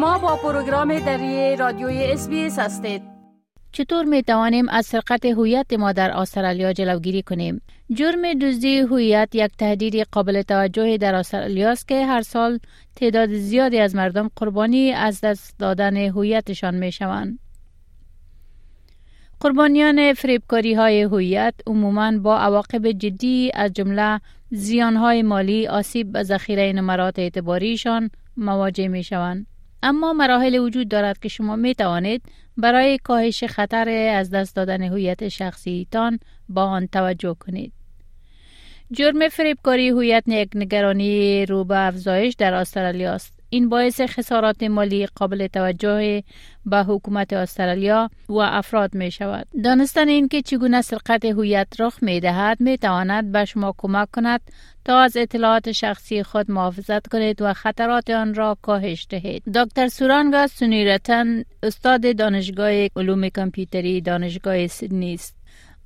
شما با پروگرام دری رادیوی اس هستید. چطور می توانیم از سرقت هویت ما در استرالیا جلوگیری کنیم؟ جرم دزدی هویت یک تهدید قابل توجه در استرالیا است که هر سال تعداد زیادی از مردم قربانی از دست دادن هویتشان می شوند. قربانیان فریبکاری های هویت عموماً با عواقب جدی از جمله زیان های مالی آسیب به ذخیره نمرات اعتباریشان مواجه می شوند. اما مراحل وجود دارد که شما می توانید برای کاهش خطر از دست دادن هویت شخصی تان با آن توجه کنید. جرم فریبکاری هویت نگرانی رو به افزایش در استرالیا است. این باعث خسارات مالی قابل توجه به حکومت استرالیا و افراد می شود. دانستن اینکه چگونه سرقت هویت رخ می دهد می تواند به شما کمک کند تا از اطلاعات شخصی خود محافظت کنید و خطرات آن را کاهش دهید. دکتر سورانگا سونیرتن استاد دانشگاه علوم کامپیوتری دانشگاه سیدنی است.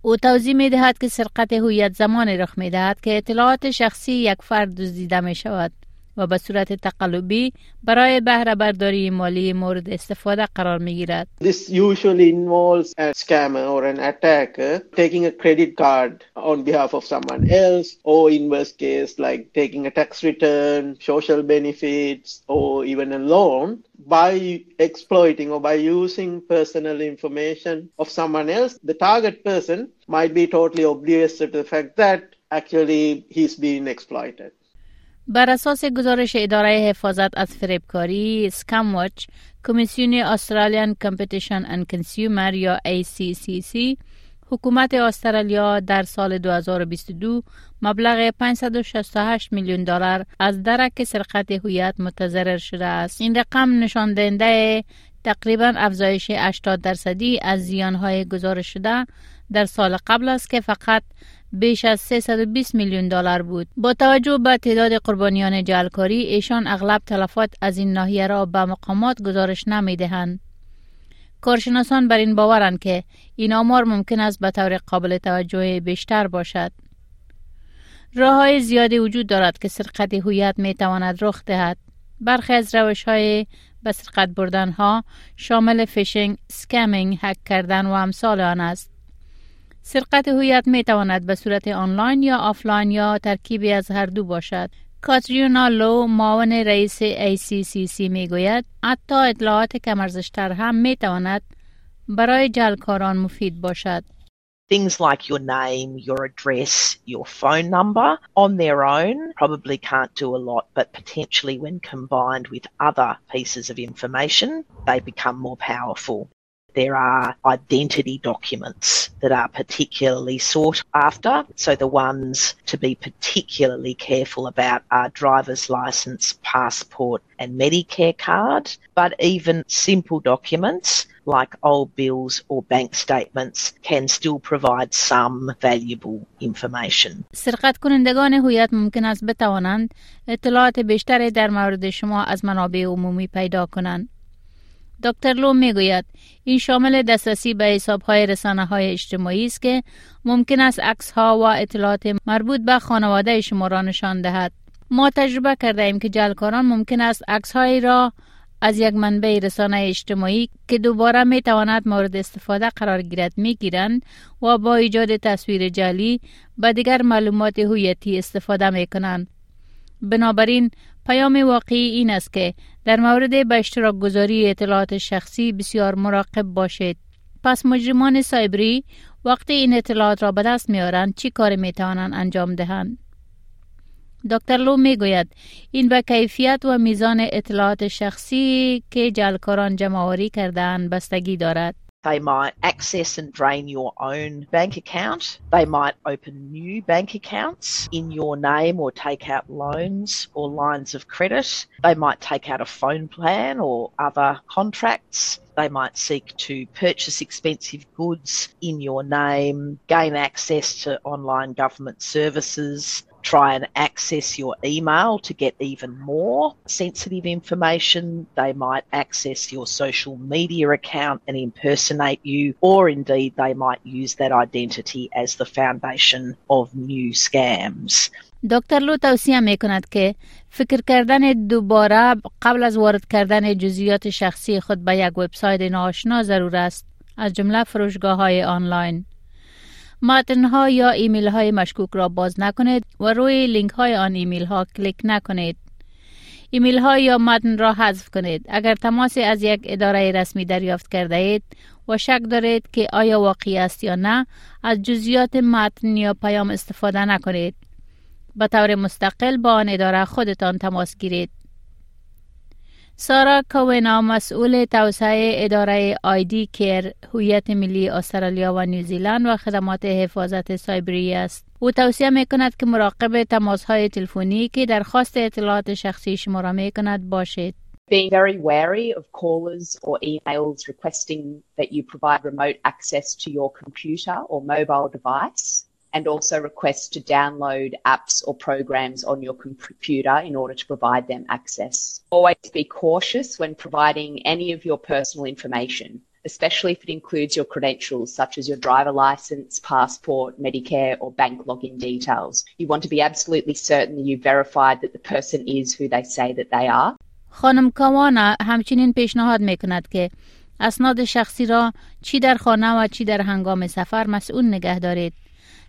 او توضیح می دهد که سرقت هویت زمان رخ می دهد که اطلاعات شخصی یک فرد دزدیده می شود و به صورت تقلبی برای بهره برداری مالی مورد استفاده قرار می گیرد. This usually involves a scammer or an attacker taking a credit card on behalf of someone else or in worst case like taking a tax return, social benefits or even a loan by exploiting or by using personal information of someone else. The target person might be totally oblivious to the fact that actually he's being exploited. بر اساس گزارش اداره حفاظت از فریبکاری Scamwatch کمیسیون Australian Competition and Consumer یا ACCC حکومت استرالیا در سال 2022 مبلغ 568 میلیون دلار از درک سرقت هویت متضرر شده است. این رقم نشان دهنده تقریبا افزایش 80 درصدی از زیانهای گزارش شده در سال قبل است که فقط بیش از 320 میلیون دلار بود. با توجه به تعداد قربانیان جلکاری ایشان اغلب تلفات از این ناحیه را به مقامات گزارش نمی دهند. کارشناسان بر این باورند که این آمار ممکن است به طور قابل توجه بیشتر باشد. راه های زیادی وجود دارد که سرقت هویت می تواند رخ دهد. برخی از روش های به سرقت بردن ها شامل phishing، scamming، هک کردن و امثال آن است. سرقت هویت می تواند به صورت آنلاین یا آفلاین یا ترکیبی از هر دو باشد. کاتریونا لو معاون رئیس ACCC می گوید حتی اطلاعات کم‌ارزشتر هم می تواند برای جعلکاران مفید باشد. Things like your name, your address, your phone number on their own probably can't do a lot, but potentially when combined with other pieces of information, they become more powerful. There are identity documents that are particularly sought after. So the ones to be particularly careful about are driver's license, passport and Medicare card. But even simple documents like old bills or bank statements can still provide some valuable information. سرقت کنندگان هویت ممکن است بتوانند اطلاعات بیشتری در مورد شما از منابع عمومی پیدا کنند. دکتر لو می‌گوید این شامل دسترسی به حساب های رسانه های اجتماعی است که ممکن است عکس ها و اطلاعات مربوط به خانواده شما را نشان دهد. ما تجربه کرده ایم که جلکاران ممکن است عکس هایی را از یک منبع رسانه اجتماعی که دوباره می تواند مورد استفاده قرار گیرد می گیرند و با ایجاد تصویر جعلی به دیگر معلومات هویتی استفاده می کنند. بنابراین پیام واقعی این است که در مورد به اشتراک گذاری اطلاعات شخصی بسیار مراقب باشید. پس مجرمان سایبری وقتی این اطلاعات را به دست میارند چی کار می توانند انجام دهند؟ دکتر لو می گوید این به کیفیت و میزان اطلاعات شخصی که جلکاران جمعوری کردن بستگی دارد. They might access and drain your own bank account. They might open new bank accounts in your name or take out loans or lines of credit. They might take out a phone plan or other contracts. They might seek to purchase expensive goods in your name, gain access to online government services, try and access your email to get even more sensitive information. They might access your social media account and impersonate you, or indeed they might use that identity as the foundation of new scams. دکتر لو توصیه می کند که فکر کردن دوباره قبل از وارد کردن جزئیات شخصی خود به یک وبسایت ناآشنا ضرور است از جمله فروشگاه های آنلاین متن ها یا ایمیل های مشکوک را باز نکنید و روی لینک های آن ایمیل ها کلیک نکنید. ایمیل ها یا متن را حذف کنید. اگر تماسی از یک اداره رسمی دریافت کرده اید و شک دارید که آیا واقعی است یا نه از جزئیات متن یا پیام استفاده نکنید. به طور مستقل با آن اداره خودتان تماس گیرید. سارا کوینا مسئول توسعه اداره آیدی کیر هویت ملی استرالیا و نیوزیلند و خدمات حفاظت سایبری است. او توصیه می کند که مراقب تماس های تلفنی که درخواست اطلاعات شخصی شما را می کند باشید. Being very wary of callers or emails requesting that you provide remote access to your computer or mobile device and also request to download apps or programs on your computer in order to provide them access. Always be cautious when providing any of your personal information, especially if it includes your credentials such as your driver license, passport, Medicare, or bank login details. You want to be absolutely certain that you verified that the person is who they say that they are. خانم کوانا همچنین پیشنهاد می کند که اسناد شخصی را چی در خانه و چی در هنگام سفر مسئول نگه دارید.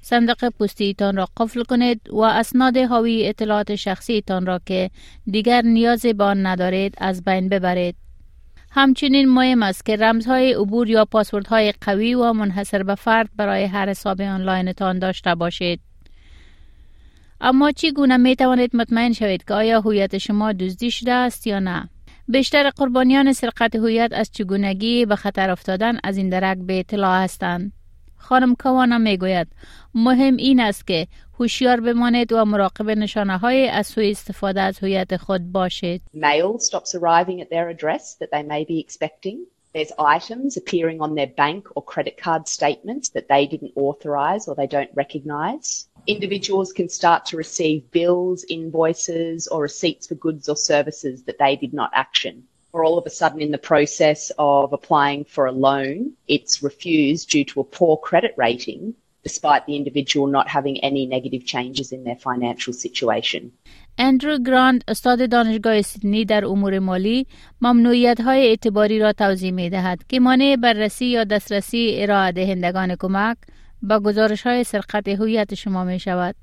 صندوق پستیتان را قفل کنید و اسناد حاوی اطلاعات شخصیتان را که دیگر نیاز به آن ندارید از بین ببرید. همچنین مهم است که رمزهای عبور یا پاسوردهای قوی و منحصر به فرد برای هر حساب آنلاینتان داشته باشید. اما چگونه می توانید مطمئن شوید که آیا هویت شما دزدی شده است یا نه؟ بیشتر قربانیان سرقت هویت از چگونگی به خطر افتادن از این درک به اطلاع هستند. خانم کوانا می گوید مهم این است که هوشیار بمانید و مراقب نشانه های از سوی استفاده از هویت خود باشید. Mail stops arriving at their address that they may be expecting. There's items appearing on their bank or credit card statements that they didn't authorize or they don't recognize. Individuals can start to receive bills, invoices, or receipts for goods or services that they did not action. Or all of a sudden in the process of applying for a loan, it's refused due to a poor credit rating, despite the individual not having any negative changes in their financial situation. اندرو گراند استاد دانشگاه سیدنی در امور مالی ممنوعیت های اعتباری را توضیح می دهد که مانع بررسی یا دسترسی ارائه دهندگان کمک به گزارش های سرقت هویت شما می شود.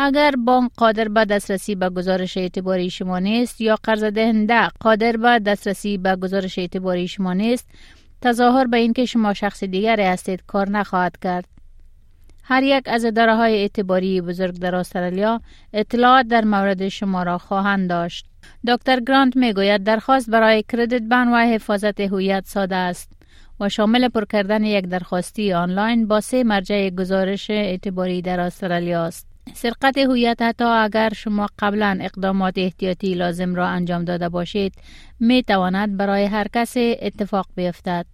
اگر بانک قادر به دسترسی به گزارش اعتباری شما نیست یا قرض دهنده قادر به دسترسی به گزارش اعتباری شما نیست تظاهر به اینکه شما شخص دیگری هستید کار نخواهد کرد هر یک از اداره های اعتباری بزرگ در استرالیا اطلاعات در مورد شما را خواهند داشت دکتر گرانت می گوید درخواست برای کردیت بن و حفاظت هویت ساده است و شامل پر کردن یک درخواستی آنلاین با سه مرجع گزارش اعتباری در استرالیا است سرقت هویت حتی اگر شما قبلا اقدامات احتیاطی لازم را انجام داده باشید می تواند برای هر کس اتفاق بیفتد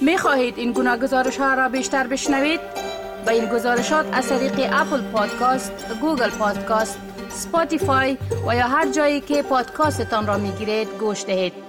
می خواهید این گونه گزارش ها را بیشتر بشنوید؟ با این گزارشات از طریق Apple Podcast، Google Podcast، Spotify و یا هر جایی که پادکاستتان را می گیرید گوش دهید.